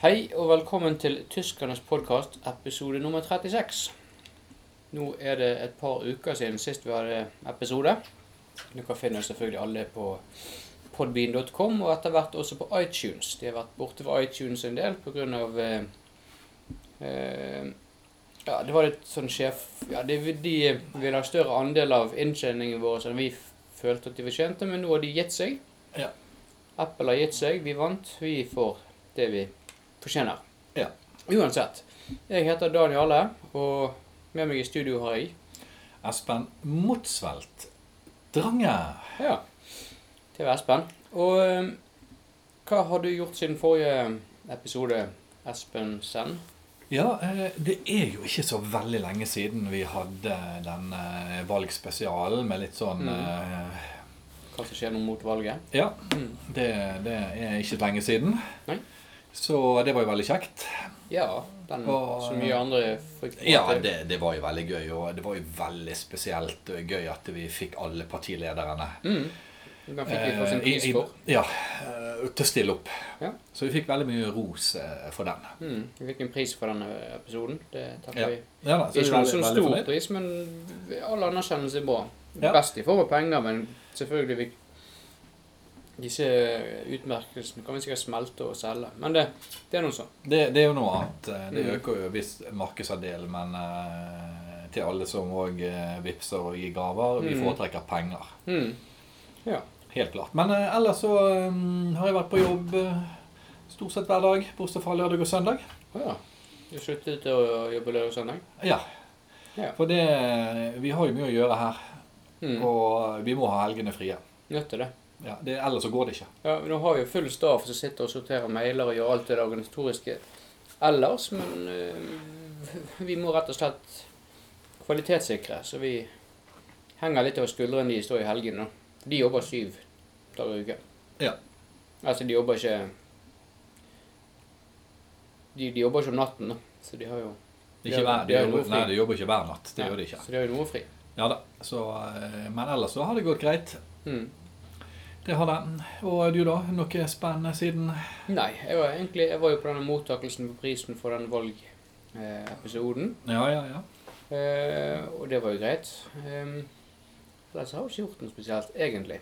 Hei og velkommen til Tyskernes podkast, episode nummer 36. Nå er det et par uker siden sist vi hadde episode. Dere finner selvfølgelig alle på podbean.com, og etter hvert også på iTunes. De har vært borte fra iTunes en del pga. Eh, eh, ja, det var litt sånn sjef... Ja, de, de ville ha større andel av inntjeningen vår enn vi følte at de fortjente, men nå har de gitt seg. Ja. Apple har gitt seg, vi vant. Vi får det vi fortjener. Ja. Uansett. Jeg heter Daniel Alle, og med meg i studio har jeg Espen Motsvelt Drange. Ja. Det var Espen. Og eh, hva har du gjort siden forrige episode, Espen Send? Ja, eh, det er jo ikke så veldig lenge siden vi hadde den valgspesialen med litt sånn Mm. eh, Hva som skjer nå mot valget? Ja, Mm. det, det er ikke lenge siden. Nei. Så det var jo veldig kjekt. Ja, den Og- så mye andre frykter Ja, det, det var jo veldig gøy. Og det var jo veldig spesielt gøy at vi fikk alle partilederne Mm. Den fikk vi få sin eh, pris i- i- for. Ja, eh, til å stille opp. Ja. Så vi fikk veldig mye ros eh, for den. Mm. Vi fikk en pris for denne episoden. Det takker Ja. vi. Ja, da, så Ikke veldig- sånn veldig stor fornøyd. pris, men all anerkjennelse er bra. Ja. Best i form av penger, men selvfølgelig vi, Disse utmerkelsene kan vi sikkert smelte og selge. Men det, det er noe sånn. Det, det er jo noe annet. Eh, Det Mm. øker jo visst markedsandel, men uh, til alle som òg uh, vippser og gir gaver, vi Mm. foretrekker penger. Mm. Ja. Helt klart. Men uh, ellers så um, har jeg vært på jobb eh, stort sett hver dag, bortsett fra lørdag og søndag. Oh, ja. Du sluttet å jobbe lørdag og søndag? Ja. Ja. For det Vi har jo mye å gjøre her, Mm. og vi må ha helgene frie. Nødt til det. Ja, det, ellers så går det ikke. Ja, Nå har vi jo full staff som sitter og sorterer mailer og gjør alt det organisatoriske ellers, men øh, vi må rett og slett kvalitetssikre, så vi henger litt over skuldrene de står i helgene. nå. De jobber syv dager i uken. Ja. Altså, de jobber ikke de, de jobber ikke om natten. Så de har jo Ikke hver, det de har, nei, de jobber ikke hver natt. Det nei, gjør de ikke. Så de har jo noe fri. Ja da. Så, eh, men ellers så har det gått greit. Mm. Det har det. Og du, da? Noe spennende siden Nei, jeg var egentlig Jeg var jo på denne mottakelsen på prisen for den valgepisoden. Ja, ja, ja. Eh, og det var jo greit. Um, ellers har jeg ikke gjort noe spesielt, egentlig.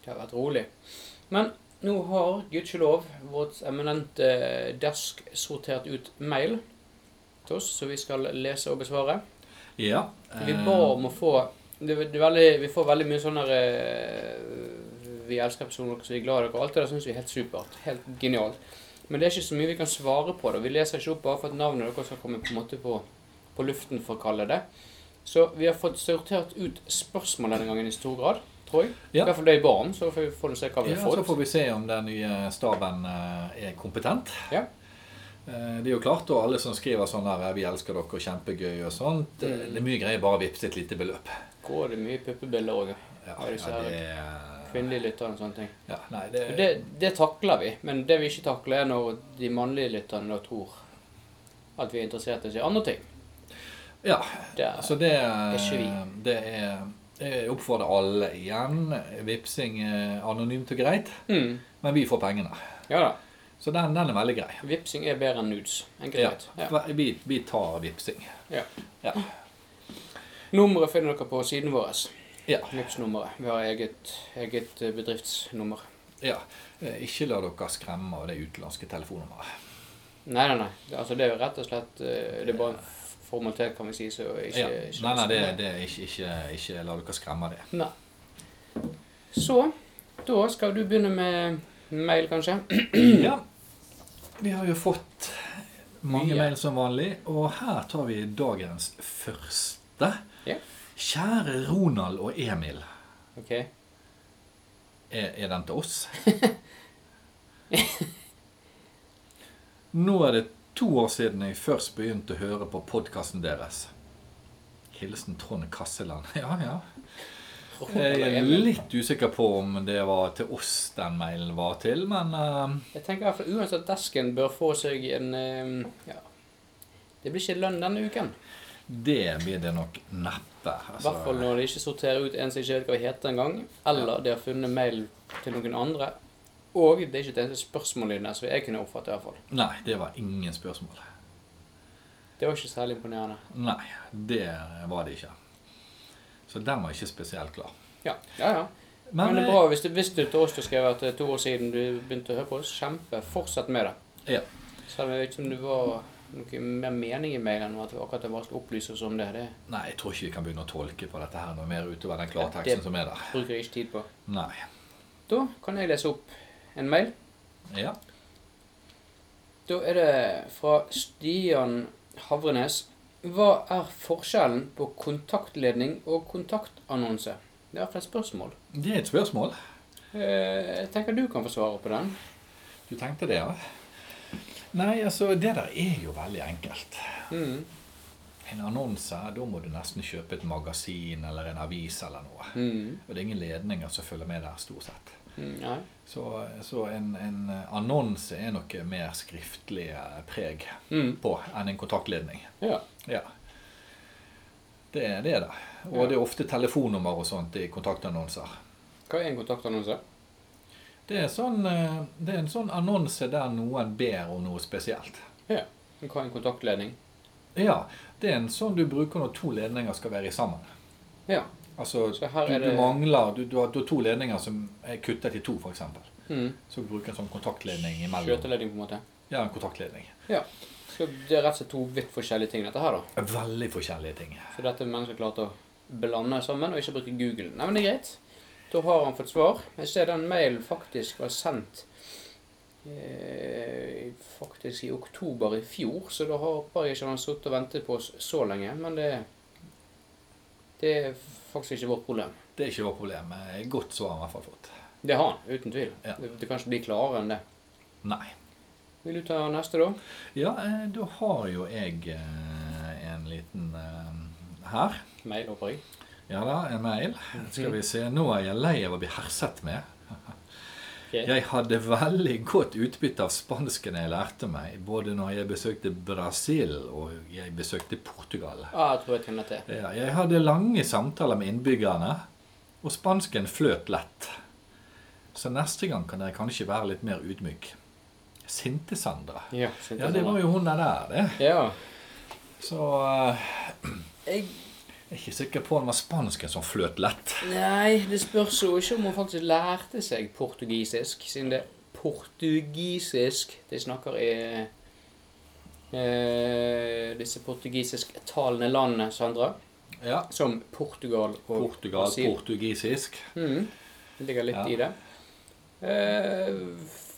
Det har vært rolig. Men nå har gudskjelov vårt eminente desk sortert ut mail til oss, så vi skal lese og besvare. Ja. Vi eh, ba om å få det, det veldig, Vi får veldig mye sånne eh, Vi elsker personer som vi er glad i dere. Alt det der syns vi er helt supert. Helt genialt. Men det er ikke så mye vi kan svare på. da. Vi leser ikke opp bare for at navnet deres skal komme på, en måte på, på luften, for å kalle det. Så vi har fått sortert ut spørsmål denne gangen i stor grad, tror jeg. I hvert fall det i barn, så får vi, se hva vi ja, fått. så får vi se om den nye staben eh, er kompetent. Ja. Eh, Det er jo klart, og alle som skriver sånn her 'Vi elsker dere', 'kjempegøy' og sånt, det, Mm. det er mye greier bare å vippse et lite beløp. Går det mye puppebilder òg? Ja, Ja, det, Kvinnelige lyttere og sånne ting. ja, nei, det, Det, det takler vi, men det vi ikke takler, er når de mannlige lytterne da tror at vi er interessert i å si andre ting. ja, Det er, så det, ikke vi. det er Jeg oppfordrer alle igjen. Vipsing er anonymt og greit, mm, men vi får pengene. ja da. Så den, den er veldig grei. Vipsing er bedre enn nudes. Enkelt Ja. Ja. Vi, vi tar vipsing. Ja. Ja. Nummeret finner dere på siden vår. Ja. Vipps-nummeret. Vi har eget, eget eh, bedriftsnummer. ja. Eh, Ikke la dere skremme av det utenlandske telefonnummeret. Nei, nei, nei. Det, altså, det er rett og slett eh, Det er bare en formalitet, kan vi si. Så ikke, Ja. ikke Nei, nei, det, det er ikke, ikke, ikke la dere skremme av det. Nei. Så da skal du begynne med mail, kanskje? Ja. Vi har jo fått mange Ja. mail som vanlig, og her tar vi dagens første. Ja. Kjære Ronald og Emil. Ok. Er, er den til oss? Nå er det to år siden jeg først begynte å høre på podkasten deres. Hilsen Trond Kasseland. Ja, ja. Jeg er litt usikker på om det var til oss den mailen var til, men uh, Jeg tenker i hvert fall uansett at desken bør få seg en uh, Ja. Det blir ikke lønn denne uken. det blir det nok neppe. I Altså, hvert fall når de ikke sorterer ut en som ikke vet hva heter engang, eller de har funnet mail til noen andre, Og det er ikke et eneste spørsmål i den, som jeg kunne oppfatte i hvert fall. Nei, det var ingen spørsmål. Det var ikke særlig imponerende. Nei, det var det ikke. Så den var ikke spesielt klar. Ja, ja. ja. Men, det er bra hvis du visste til oss du skrev at det er to år siden du begynte å høre på oss. Kjempe. Fortsett med det. Ja. Selv om jeg vet ikke om det var noe mer mening i mailen enn at vi akkurat bare å opplyse oss om det. Det Nei, jeg tror ikke vi kan begynne å tolke på dette her noe mer utover den klarteksten som er der. Det bruker jeg ikke tid på. Nei. Da kan jeg lese opp en mail. Ja. Da er det fra Stian Havrenes. Hva er forskjellen på kontaktledning og kontaktannonse? Det er iallfall et spørsmål. Det er et spørsmål. Eh, Jeg tenker du kan få svare på den. Du tenkte det, ja? Nei, altså, det der er jo veldig enkelt. Mm. En annonse, da må du nesten kjøpe et magasin eller en avis eller noe. Mm. Og det er ingen ledninger som følger med der, stort sett. Mm, Så, så en, en annonse er noe mer skriftlig eh, preg Mm. på enn en kontaktledning. Ja. Ja. Det er det. Det. Og Ja. det er ofte telefonnummer og sånt i kontaktannonser. Hva er en kontaktannonse? Det er, sånn, eh, det er en sånn annonse der noen ber om noe spesielt. Ja. Hva er en kontaktledning? Ja, det er en sånn du bruker når to ledninger skal være sammen. Ja. Altså, Så du, er du mangler, du, du, har, du har to ledninger som er kuttet i to, eksempel. Mm. Så du bruker en sånn kontaktledning imellom. Skjøteledning, på en måte. Ja, en kontaktledning. Ja. Så det er rett og slett to vidt forskjellige ting, dette her, da. Veldig forskjellige ting. Så dette er mennesker klart å blande sammen og ikke bruke Google. Nei, men det er greit. Da har han fått svar. Jeg ser den mailen faktisk var sendt eh, faktisk i oktober i fjor, så da har jeg ikke han sittet og ventet på oss så lenge. Men det, det er faktisk ikke vårt problem. Det er ikke vårt problem. Godt svar har han i hvert fall fått. Det har han, uten tvil. Ja. Det, det kan ikke bli klarere enn det. Nei. Vil du ta neste, da? Ja, eh, da har jo jeg eh, en liten eh, her. Mail, håper jeg. Ja da, en mail. Skal vi se. Nå er jeg lei av å bli herset med. Ok. Jeg hadde veldig godt utbytte av spansken jeg lærte meg, både når jeg besøkte Brasil og jeg besøkte Portugal. Ah, jeg tror jeg kjenner til. Ja, jeg hadde lange samtaler med innbyggerne, og spansken fløt lett. Så neste gang kan jeg kanskje være litt mer ydmyk. Sinte Sandra. Ja, Ja, det var jo hun der, det. Ja. Så uh, Jeg jeg er ikke sikker på om det var spansken som fløt lett. Nei, det spørs jo ikke om hun faktisk lærte seg portugisisk, siden det er portugisisk de snakker i eh, disse portugisisktalende landene, Sandra. Ja. Som Portugal og Portugal, Brasil. portugisisk. Mhm. Det ligger litt Ja. i det. Eh,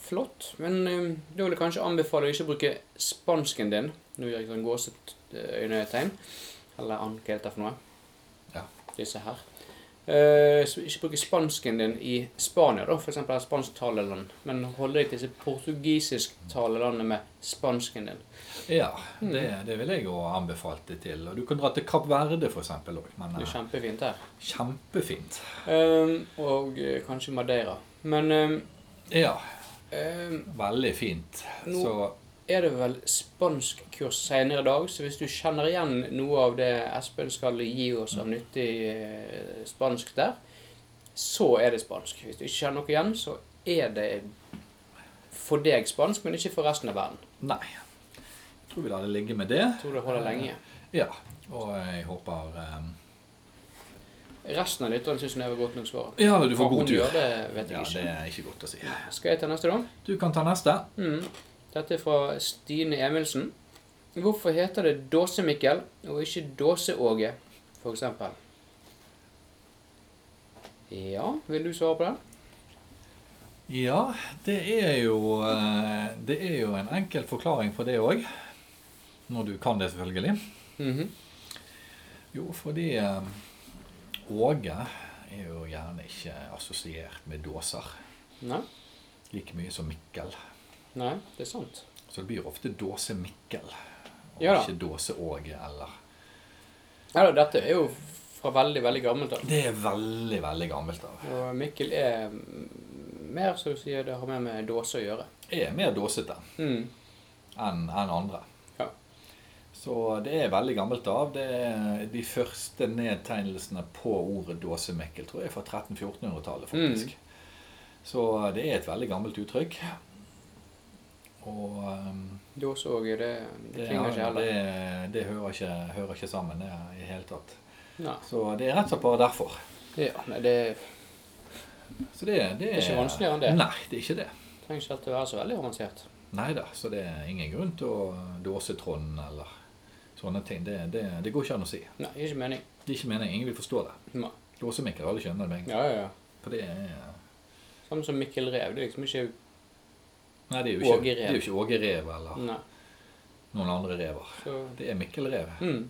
flott. Men eh, da vil jeg kanskje anbefale deg ikke å bruke spansken din. Nå gjør jeg sånn gåseøynetegn. Eller an, hva heter det for noe? Ja. Disse her. Uh, så ikke bruke spansken din i Spania, da, eksempel spansktalende land. Men holde deg til disse portugisisktalende landene med spansken din. Ja, det, det vil jeg jo anbefalt deg til. Og du kan dra til Kapp Verde eksempel òg. Det er eh, kjempefint her. kjempefint. Eh, og uh, kanskje Madeira. Men eh, Ja, eh, veldig fint. Nå- Så er det vel spanskkurs senere i dag, så hvis du kjenner igjen noe av det Espen skal gi oss av nyttig eh, spansk der, så er det spansk. Hvis du ikke kjenner noe igjen, så er det for deg spansk, men ikke for resten av verden. nei. Jeg tror vi lar det ligge med det. Jeg tror det holder lenge. Ja. Og jeg håper um... Resten av lytterne syns var godt nok svar. Ja, du får Hva god tur. gjør, det vet jeg Ja, det er ikke godt å si. Skal jeg ta neste, da? Du kan ta neste. Mm. Dette er fra Stine Emilsen. Hvorfor heter det Dåse-Mikkel og ikke Dåse-Åge, eksempel? Ja, vil du svare på det? Ja, det er jo eh, Det er jo en enkel forklaring på det òg. Når du kan det, selvfølgelig. Mhm. Jo, fordi eh, Åge er jo gjerne ikke assosiert med dåser. Nei, Like mye som Mikkel. Nei, det er sant. Så det blir ofte Dåse Mikkel. Og Ja ikke Dåse Åge eller Ja, da, dette er jo fra veldig, veldig gammelt av. Det er veldig, veldig gammelt av. Og Mikkel er mm, mer, som du sier, det har mer med dåse å gjøre. Er mer dåsete Mm. enn en andre. Ja. Så det er veldig gammelt av. Det er de første nedtegnelsene på ordet dåse-Mikkel tror jeg er fra 1300-1400-tallet, faktisk. Så det er et veldig gammelt uttrykk. Og um, Dåse òg, det, det det, klinger ikke heller. det, det hører, ikke, hører ikke sammen det i det hele tatt. Nei. Så det er rett og slett bare derfor. Ja, nei, det Så det, det, er ikke vanskeligere enn det. Nei, det er ikke det. trenger ikke alltid være så veldig avansert. Nei da, så det er ingen grunn til å dåse Trond eller sånne ting. Det, det, det går ikke an å si. Nei, ikke mening. Det er ikke mening. Ingen vil forstå det. Dåsemikkel, alle skjønner det med en gang. Ja, ja, ja. For det er Samme som Mikkel Rev. Det er liksom ikke Nei, det er jo ikke, er jo ikke Åge Rev eller Nei. noen andre rever. Så Det er Mikkel Rev. mm.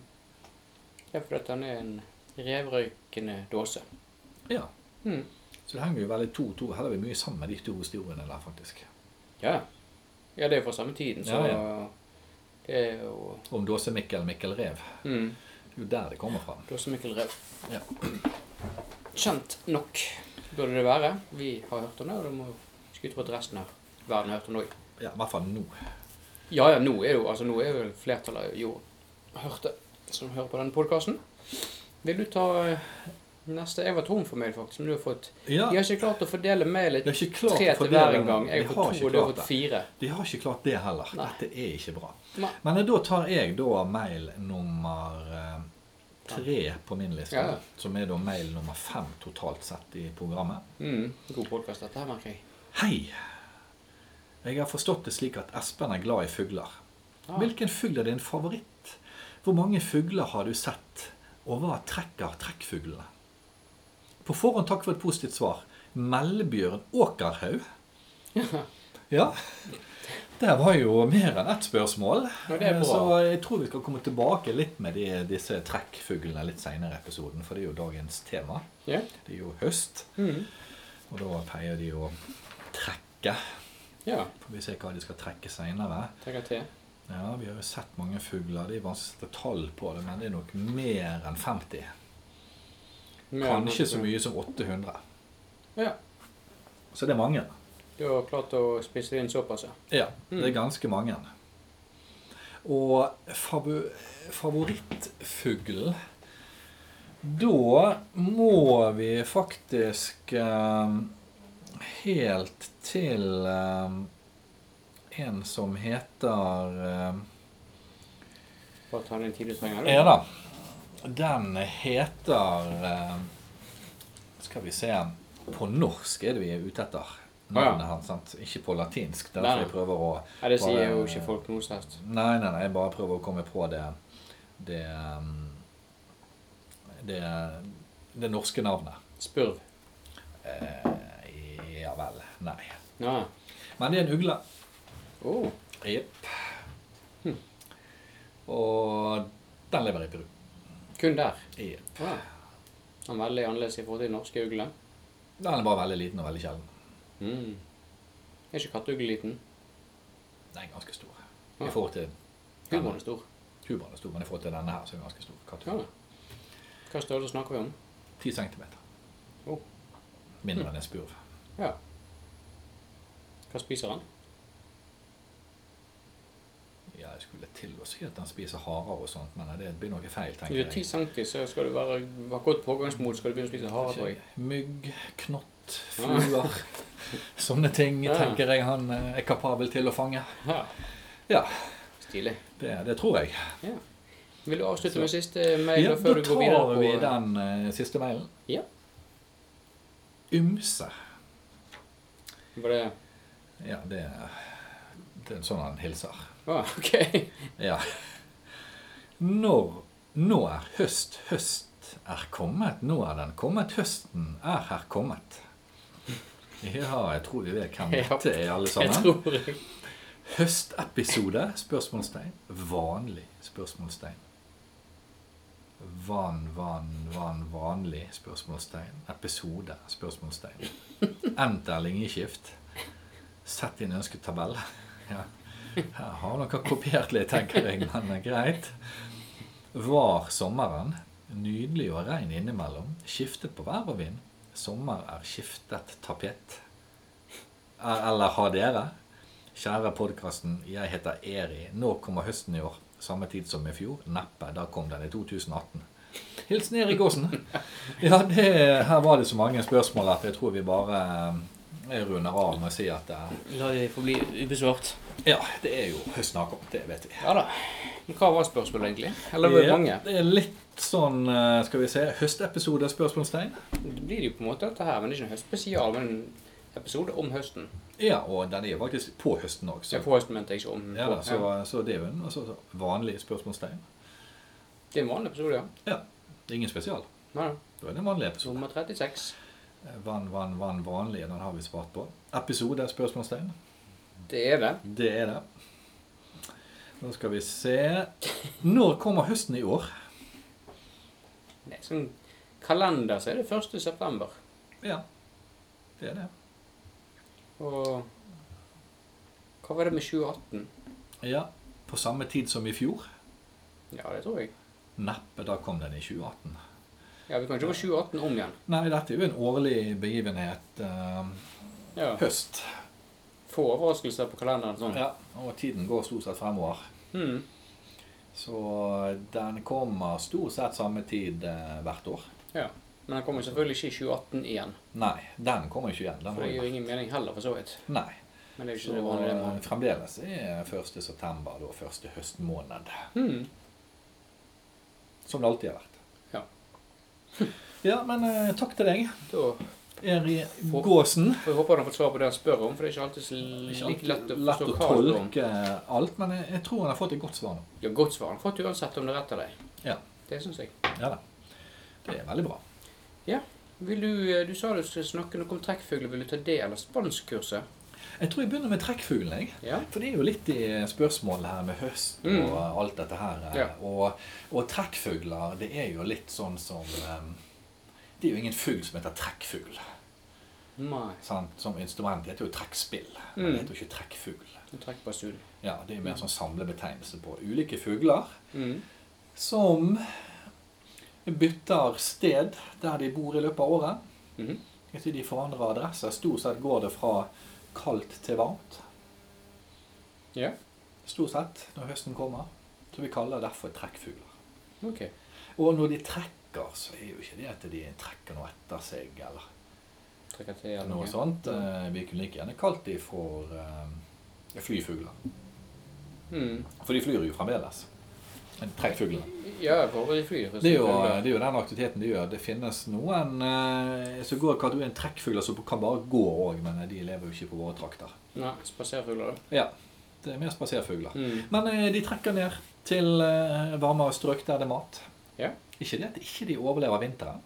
Ja, er at han er en revrøykende dåse. Ja. Mm. Så det henger jo veldig to to heller mye sammen med de to historiene der, faktisk. Ja. ja, det er jo fra samme tiden, så Ja, det er jo Om Dåse-Mikkel Mikkel Rev. mm. Det er jo der det kommer fra. Dåse Mikkel Rev. Ja. Kjent nok burde det være. Vi har hørt om det, og da må vi skulle på at resten av verden hørt om det òg. Ja, I hvert fall nå. Ja, ja, nå er jo altså, nå er jo flertallet jo hørt det, som hører på denne podkasten. Vil du ta eh, neste? Jeg var tom for mail, faktisk, men du har fått Ja, De har ikke klart å fordele mailet tre til hver en gang. Jeg har fått to, og du har fått fire. De har ikke klart det heller. Nei. Dette er ikke bra. Nei. Men da tar jeg da mail nummer eh, tre på min liste. Ja. Som er da mail nummer fem totalt sett i programmet. Mm, god podkast, dette her, merker jeg. Hei! Jeg har forstått det slik at Espen er glad i fugler. Ah. Hvilken fugl er din favoritt? Hvor mange fugler har du sett? Og hva trekker trekkfuglene? På forhånd takk for et positivt svar. Mellebjørn Åkerhaug. Ja. Det var jo mer enn ett spørsmål. Så jeg tror vi skal komme tilbake litt med de, disse trekkfuglene litt senere i episoden, for det er jo dagens tema. Det er jo høst, Mm. og da pleier de å trekke. Ja. Får vi se hva de skal trekke seinere. Ja, vi har jo sett mange fugler. Det er vanskelig å tall på det, men det er nok mer enn 50. Mer enn Kanskje at- så mye som 800. Ja. Så det er mange. Du har klart å spise inn såpass, ja. Ja, det er Mm. ganske mange. Og favorittfuglen Da må vi faktisk eh, helt til eh, en som heter eh, Bare ta den tid du trenger. Ja da. Den heter eh, Skal vi se På norsk er det vi er ute etter. Navnet hans, sant? Ikke på latinsk. Er derfor nei. jeg prøver å Nei, det sier jo ikke folk noe særlig. Nei, nei, nei, jeg bare prøver å komme på det Det um, Det, det norske navnet. Spurv. Eh, ja vel. Nei. Ja. Men det er en ugle. Oh. Jepp. Hm. Og den lever i Peru. Kun der. Jepp. Ja. Den er veldig annerledes i forhold til den norske uglene. Den er bare veldig liten og veldig sjelden. Mm. Er ikke kattugle liten? Den er ganske stor. Ja. I forhold til Humoren er stor. Humoren er stor, men i forhold til denne her så er den ganske stor. Ja. Hva størrelse snakker vi om? 10 centimeter. Oh. Mindre enn en spurv. Ja. Hva spiser han? Ja, jeg skulle til å si at han spiser harer og sånt, men det blir noe feil, tenker jeg. du er ti centi, så skal du være, ha godt pågangsmot, skal du begynne å spise harer, tror jeg. Mygg, knott, fluer. Sånne ting Ja. tenker jeg han eh, er kapabel til å fange. Ja. Ja, Stilig. det, det tror jeg. Ja. Vil du avslutte Så- med siste mail Ja, før du går videre Da tar vi den uh, siste mailen. Ja. Ymse. Var det Ja, det, det er sånn han hilser. Ah, ok. Ja. Når Nå er høst, høst er kommet. Nå er den kommet, høsten er her kommet. Ja, jeg tror vi vet hvem dette er, alle Jeg sammen. tror jeg. Høstepisode? Spørsmålstegn. Vanlig? Spørsmålstegn. Van, van, van, vanlig? Spørsmålstegn. Episode? Spørsmålstegn. Enter linjeskift. Sett inn ønsket tabell. Ja. Jeg har dere kopiert litt, tenker jeg, men greit. Var sommeren. Nydelig og regn innimellom. Skiftet på vær og vind. Sommer er skiftet tapet. Er- Eller har dere? Kjære podkasten, jeg heter Eri. Nå kommer høsten i år? Samme tid som i fjor? Neppe. Da kom den i 2018. Hilsen Erik Aasen. Ja, det, her var det så mange spørsmål at jeg tror vi bare runder av med å si at eh, La det få bli ubesvart. ja, det er jo snakk om. Det vet vi. Ja da. Men hva var spørsmålet, egentlig? Eller var det mange? Det er litt sånn, eh, skal vi se, høstepisode, spørsmålstegn. Det blir jo på en måte dette her, men det er ikke en høstspesial, men en episode om høsten. Ja, og den er jo faktisk på høsten òg. Så på høsten mente jeg ikke om Ja, da, så, så det er jo en altså, vanlig spørsmålstegn. Det er en vanlig episode, ja. Ja, det er ingen spesial. ja. Da er det en vanlig episode. Nummer 36. Vann, vann, vann, vanlig, den har vi svart på. Episode, spørsmålstegn. Det er det. Det er det. Nå skal vi se. Når kommer høsten i år? Nei, sånn kalender så er det 1. september. Ja, det er det. Og hva var det med 2018? Ja, på samme tid som i fjor. Ja, det tror jeg. Neppe, da kom den i 2018. Ja, Vi kan ikke få 2018 om igjen. Nei, dette er jo en årlig begivenhet. Uh, Ja. høst. Få overraskelser på kalenderen sånn. Ja, og tiden går stort sett fremover. Mm. Så den kommer stort sett samme tid uh, hvert år. ja. Men den kommer selvfølgelig ikke i 2018 igjen. Nei, den kommer ikke igjen. Den For det gir jo ingen mening heller, for så vidt. Nei. Men det er jo Så ikke det vanlige. eh, man- fremdeles er 1. september da første høstmåned. Mm. Som det alltid har vært. Ja. Men eh, takk til deg, Da Eri Gåsen. får jeg håpe han har fått svar på det han spør om, for det er ikke alltid så like lett å lett forstå å hva han spør om. tolke alt, men jeg, jeg tror han har fått et godt svar nå. Ja, godt svar. Han har fått uansett om det er rett av deg. Ja. Det syns jeg. Ja da. Det er veldig bra. Vil du, eh, du sa du skulle snakke noe om trekkfugler. Vil du ta det eller spanskkurset? Jeg tror jeg begynner med trekkfuglen. Ja. For det er jo litt i spørsmålet her med høst og Mm. alt dette her. Ja. Og, og trekkfugler, det er jo litt sånn som eh, Det er jo ingen fugl som heter trekkfugl. Som instrument det heter jo trekkspill. Men Mm. det heter jo ikke trekkfugl. Trekk på studie. Ja, Det er jo mer sånn samlebetegnelse på ulike fugler Mm. som bytter sted der de bor i løpet av året. Mm. De forandrer adresse. Stort sett går det fra kaldt til varmt. Ja. Stort sett når høsten kommer. Så vi kaller det derfor trekkfugler. Ok. Og når de trekker, så er jo ikke det at de trekker noe etter seg, eller Trekker til eller noe sånt. Eh, Vi kunne like gjerne kalt de for eh, flyfugler. Mm. For de flyr jo fremdeles. Trekkfuglene. Ja, flyr. Det er, jo, det er jo den aktiviteten de gjør. Det finnes noen eh, som går kategorien trekkfugler som kan bare gå òg, men de lever jo ikke på våre trakter. Nei, spaserfugler, da. Ja, det er mer spaserfugler. Mm. Men eh, de trekker ned til eh, varmere strøk der det er mat. Ja. Ikke det at ikke de overlever vinteren.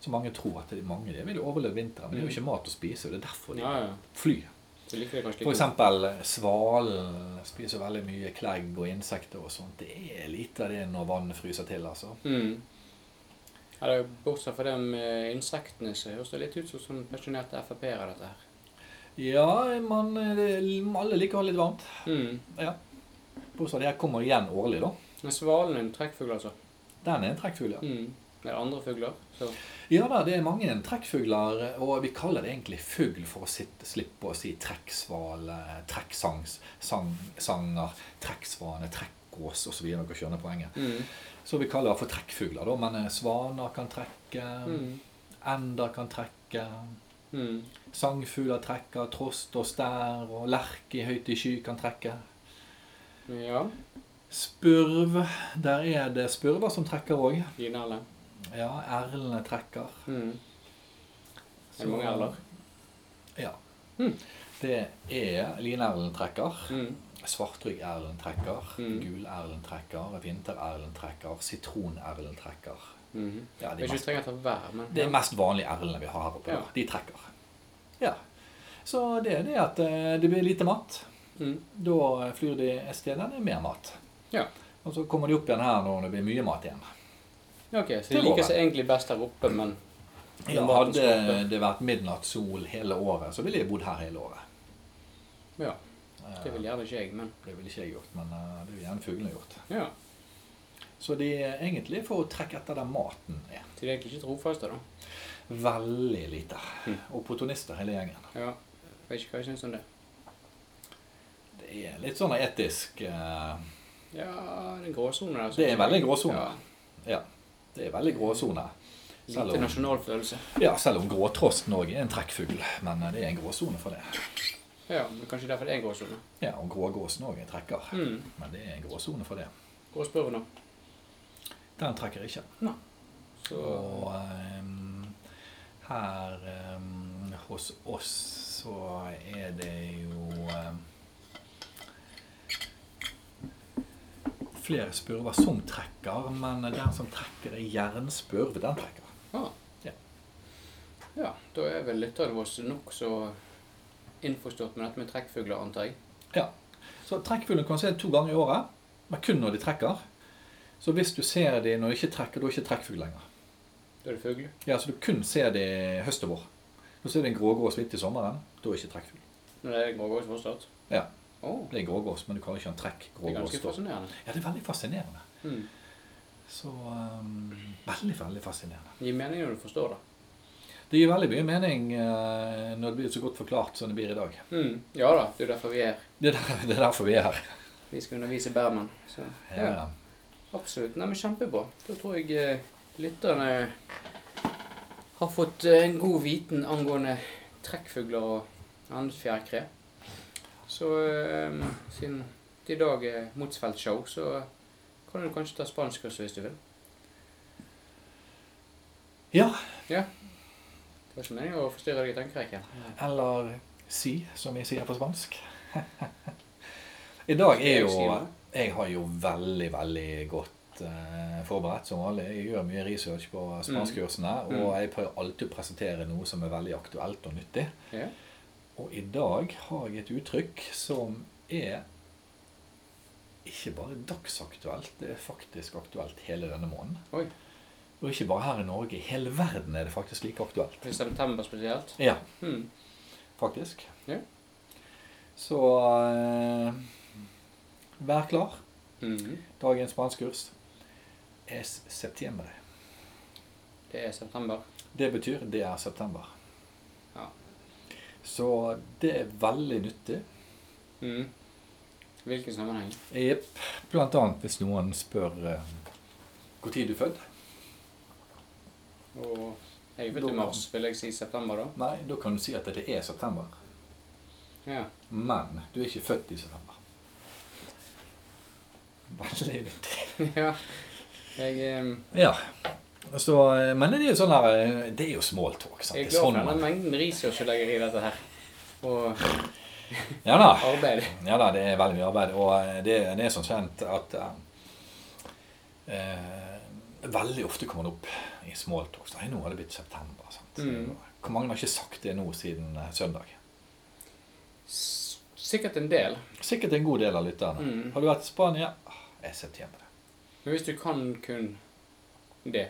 Så mange tror at de, mange de vil overleve vinteren, men det er jo ikke mat å spise. og Det er derfor de Ja, ja. flyr. For eksempel eh, svalen spiser veldig mye klegg og insekter og sånt. Det er lite av det når vannet fryser til, altså. Mm. Ja, det er Bortsett fra det med insektene, så høres det litt ut som sånn pensjonerte Frp-ere, dette her. Ja, man, det, alle liker å ha litt varmt. Mm. Ja. Bortsett fra det her kommer igjen årlig, da. Men svalen er en trekkfugl, altså. Den er en trekkfugl, ja. Mm. Det er andre fugler, så Ja da, det er mange trekkfugler, og vi kaller det egentlig fugl for å sitte, slippe å si trekksvale, trekksanger, trekksvane, trekkås osv. Dere skjønner poenget. mm. Så vi kaller det for trekkfugler, da. Men eh, svaner kan trekke, Mm. ender kan trekke, Mm. sangfugler trekker, trost og stær og lerke i høyt i sky kan trekke. Ja. Spurv, der er det spurver som trekker òg. Linerle. Ja, erlene trekker. Mm. Er det mange erler? Ja. Mm. Det er linerlen trekker. Mm. Svartryggerlen trekker. Mm. Gulerlen trekker. Vintererlen trekker. Sitronerlen trekker. Mm. Ja, de mest, trenger ta hver, men det er mest vanlige erlene vi har her oppe. Ja. De trekker. Ja. Så det er det at eh, det blir lite mat. mm. Da flyr de et sted der det er mer mat. Ja. Og så kommer de opp igjen her når det blir mye mat igjen. Ok, så de liker seg egentlig best her oppe, men Ja, hadde det vært midnattssol hele året, så ville jeg bodd her hele året. Ja. Eh, Det ville gjerne ikke jeg, men Det ville ikke jeg gjort, men eh, det ville gjerne fuglene gjort. ja. Så de er egentlig for å trekke etter der maten er. De er egentlig ikke trofaste, da. Veldig lite. Mm. Opportunister hele gjengen. Ja. Jeg Vet ikke hva jeg syns om det. Det er litt sånn etisk uh... Ja, det er en gråsone der. Det er en veldig gråsone. Ja. Ja, det er veldig gråsone. Lite om, nasjonalfølelse. ja, selv om gråtrosten òg er en trekkfugl. Men eh, det er en gråsone for det. Ja, men kanskje derfor det er en gråsone. Ja, Og grågåsen òg er en trekker. Mm. Men det er en gråsone for det. Gråspurven da. Den trekker ikke. Så Og um, her um, hos oss så er det jo ehm, flere spurver som trekker, men den som trekker, er jernspurv. Den trekker. ah. Ja. ja, da er vel lytterne våre nokså innforstått med dette med trekkfugler, antar jeg. Ja. Så trekkfuglene kan se to ganger i året, men kun når de trekker. Så hvis du ser de når de ikke trekker, da er det ikke trekkfugl lenger. Da er det fugl. Ja, Så du kun ser de høst og vår. Så ser du en grågås midt i sommeren, da er det ikke trekkfugl. Når det er grågrå fortsatt. Ja. Å, Det er grågås, men du kaller ikke en trekk. Grågås, det er ganske fascinerende. Ja, det er veldig fascinerende. Mm. Så um, Veldig, veldig fascinerende. Det Gir mening når du forstår det. Det gir veldig mye mening uh, når det blir så godt forklart som det blir i dag. Mm. Ja da, det er derfor vi er. Det er, der, det er derfor vi er her. Vi skal undervise Berman. Så, ja. Ja. Absolutt. Nei, men Kjempebra. Da tror jeg uh, lytterne har fått uh, en god viten angående trekkfugler og annet fjærkre. Så eh, siden det i dag er Motsfeldt-show, så kan du kanskje ta spanskkurs hvis du vil. ja. ja. Det var ikke meningen å forstyrre deg i tenkerekken. Eller si, som vi sier på spansk. I dag er jo Jeg har jo veldig, veldig godt eh, forberedt som vanlig. Jeg gjør mye research på spanskkursene, Mm. og jeg prøver alltid å presentere noe som er veldig aktuelt og nyttig. Ja. Og i dag har jeg et uttrykk som er ikke bare dagsaktuelt, det er faktisk aktuelt hele denne måneden. Oi. Og ikke bare her i Norge, i hele verden er det faktisk like aktuelt. I september spesielt. Ja, Hmm. faktisk. Ja. Så eh, vær klar. Mhm. Dagens spanskkurs es septiembre. Det er september. Det betyr det er september. Så det er veldig nyttig. Mm. Hvilken sammenheng? Jepp. Blant annet hvis noen spør uh, tid du er født. Og jeg er født i mars, vil jeg si september da. Nei, da kan du si at det er september. Ja. Men du er ikke født i september. Veldig nyttig. ja. Jeg, um... Ja. Så, eh, men det er jo sånn her eh, Det er jo small talk. Sant? jeg er glad sånn for den mengden research jeg legger i dette her. Og ja da. arbeid. Ja da, det er veldig mye arbeid. Og eh, det, det er sånn kjent at eh, Veldig ofte kommer det opp i smalltalks. Nei, nå har det blitt september. Sant? Mm. Hvor mange har ikke sagt det nå siden eh, søndag? S- Sikkert en del. Sikkert en god del av lytterne. Mm. Har du vært i Spania? Ah, Jeg er september. Men hvis du kan kun det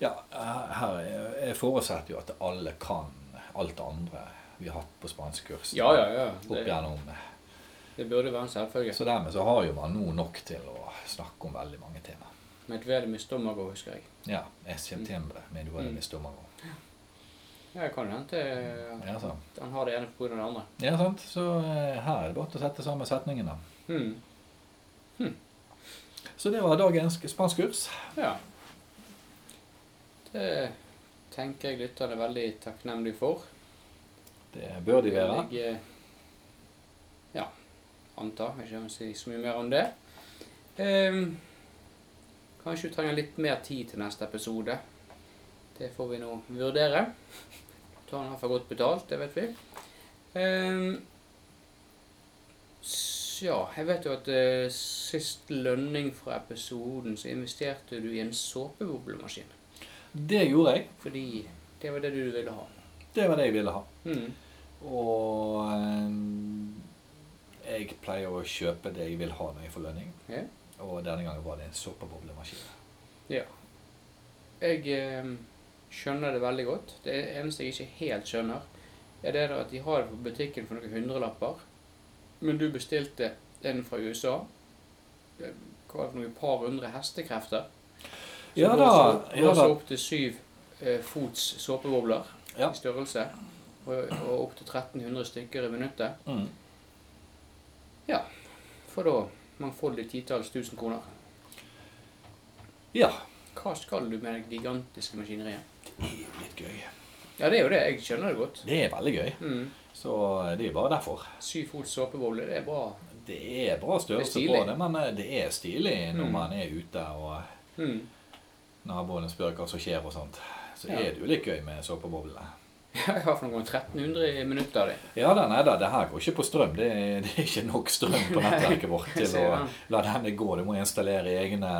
Ja, eh, her er- jeg forutsetter jo at alle kan alt det andre vi har hatt på spanskkurs. Ja, ja, ja. Opp Det, igjennom. det burde være en selvfølge. Så dermed så har jo man nå nok til å snakke om veldig mange tema. Med et vedum i stomago, husker jeg. Ja, es september, med du har Mm. stomago. Ja, jeg kan hente at Ja, så. han har det ene på det andre. Ja, sant. Så eh, her er det godt å sette sammen setningene. Hmm. Så det var dagens spanskkurs. Ja. Det tenker jeg lytterne er veldig takknemlige for. Det bør de være. Jeg eh, ja, antar. Jeg ikke si så mye mer om det. Ehm, kanskje du trenger litt mer tid til neste episode. Det får vi nå vurdere. Tar den i hvert fall godt betalt, det vet vi. Ehm, ja, jeg vet jo at eh, sist lønning fra episoden så investerte du i en såpeboblemaskin. Det gjorde jeg. Fordi det var det du ville ha. Det var det jeg ville ha. Mm. Og eh, jeg pleier å kjøpe det jeg vil ha når jeg får lønning. Ja. Og denne gangen var det en såpeboblemaskin. Ja. Jeg eh, skjønner det veldig godt. Det eneste jeg ikke helt skjønner, er det at de har det på butikken for noen hundrelapper, men du bestilte en fra USA. Eh, Hva var det for noen par hundre hestekrefter? Som Ja da, blåser opp- ja opp til syv eh, fots såpebobler Ja. i størrelse. Og, og opp til 1300 stykker i minuttet. Mm. For da mangfoldig titalls tusen kroner. Ja. Hva skal du med det gigantiske maskineriet? Det er jo litt gøy. Ja, det er jo det. Jeg skjønner det godt. Det er veldig gøy. Mm. Så det er bare derfor. Syv fots såpeboble, det er bra. Det er bra størrelse på det, men eh, det er stilig når Mm. man er ute og Mm. Naboene spør hva som skjer og sånt. Så Ja. er det jo litt gøy med såpeboblene. Jeg har for noen 1300 minutter av det. Ja da, nei da, det her går ikke på strøm. Det er, det er ikke nok strøm på nettverket vårt til å la denne gå. Du må installere egne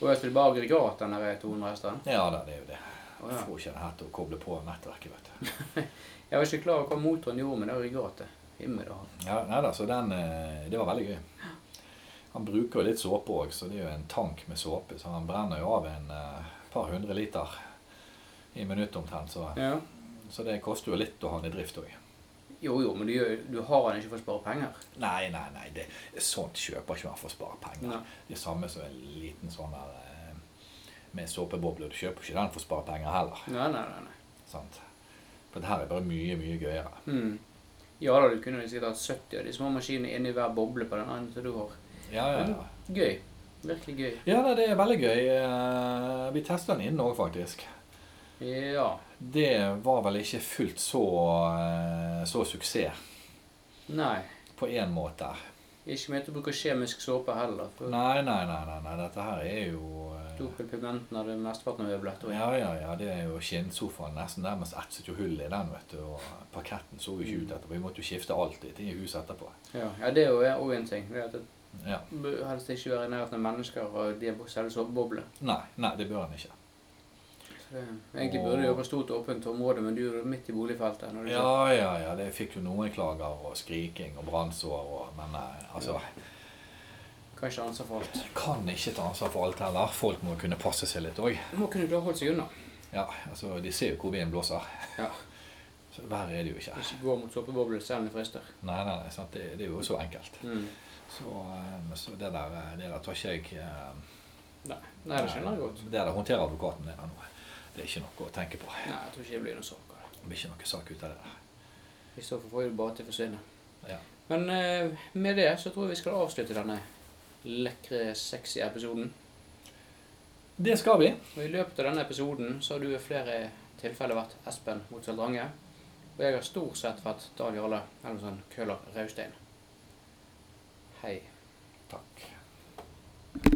Og jeg spiller bare aggregat den der 200 hestene. Ja da, det er jo det. Du ja. får ikke det her til å koble på nettverket, vet du. Jeg var ikke klar over hva motoren gjorde med det aggregatet. Himmel og. Ja, nei da, så den eh, Det var veldig gøy. Han bruker jo litt såpe òg, så det er jo en tank med såpe. Så han brenner jo av en eh, par hundre liter i minuttet omtrent. Så, Ja. så det koster jo litt å ha den i drift òg. Jo, jo, men du, du har den ikke for å spare penger. Nei, nei, nei. Det, sånt kjøper ikke man for å spare penger. Nei. Det er samme som en liten sånn der eh, med såpeboble. Du kjøper ikke den for å spare penger heller. Nei, nei, nei. nei. Sant? For det her er bare mye, mye gøyere. Mm. Ja da, du kunne sikkert hatt 70 av de små maskinene inni hver boble på den som du har. Ja, ja, ja. Gøy. Virkelig gøy. Ja, det er veldig gøy. Eh, Vi testa den inne òg, faktisk. Ja. Det var vel ikke fullt så, eh, så suksess Nei. på én måte. Ikke ment å bruke kjemisk såpe heller. Nei, nei, nei, nei, nei. dette her er jo eh, Dopelpigmenten hadde mesteparten av øyeblett. Ja, ja, ja, det er jo skinnsofaen. Nesten nærmest etset jo hull i den, vet du. Og parketten så jo ikke ut etterpå. Vi måtte jo skifte alt i huset etterpå. Ja, ja det er jo òg en ting. Det er at Ja. helst ikke være i nærheten av mennesker og de har selve såpebobler. Nei, nei, det bør en ikke. Det- Egentlig burde du jo være stort åpent område, men du er midt i boligfeltet. Når du Ja, ja, ja. Det fikk jo noen klager og skriking og brannsår og Men altså altså kan ikke ta ansvar for alt. Kan ikke ta ansvar for alt heller. Folk må kunne passe seg litt òg. Må kunne klare å holde seg unna. Ja, altså, de ser jo hvor vinden blåser. Ja. Så verre er det jo ikke. Ikke gå mot såpebobler selv om det frister. Nei, nei, nei sant? Det, det er jo så enkelt. Mm. Så, eh, så det der, eh, det der tar ikke jeg eh, Nei. Nei, det skjønner jeg godt. Det der håndterer advokaten din nå. Det er ikke noe å tenke på. Nei, jeg tror ikke det blir noe sak av det. Blir ikke noe sak ut av det der. I så fall får vi bare til å forsvinne. Ja. Men med det så tror jeg vi skal avslutte denne lekre, sexy episoden. Det skal vi. Og i løpet av denne episoden så har du i flere tilfeller vært Espen Motsveld Drange. Og jeg har stort sett vært Dag Jarle, Elvesen Køhler Raustein. Hei. Takk.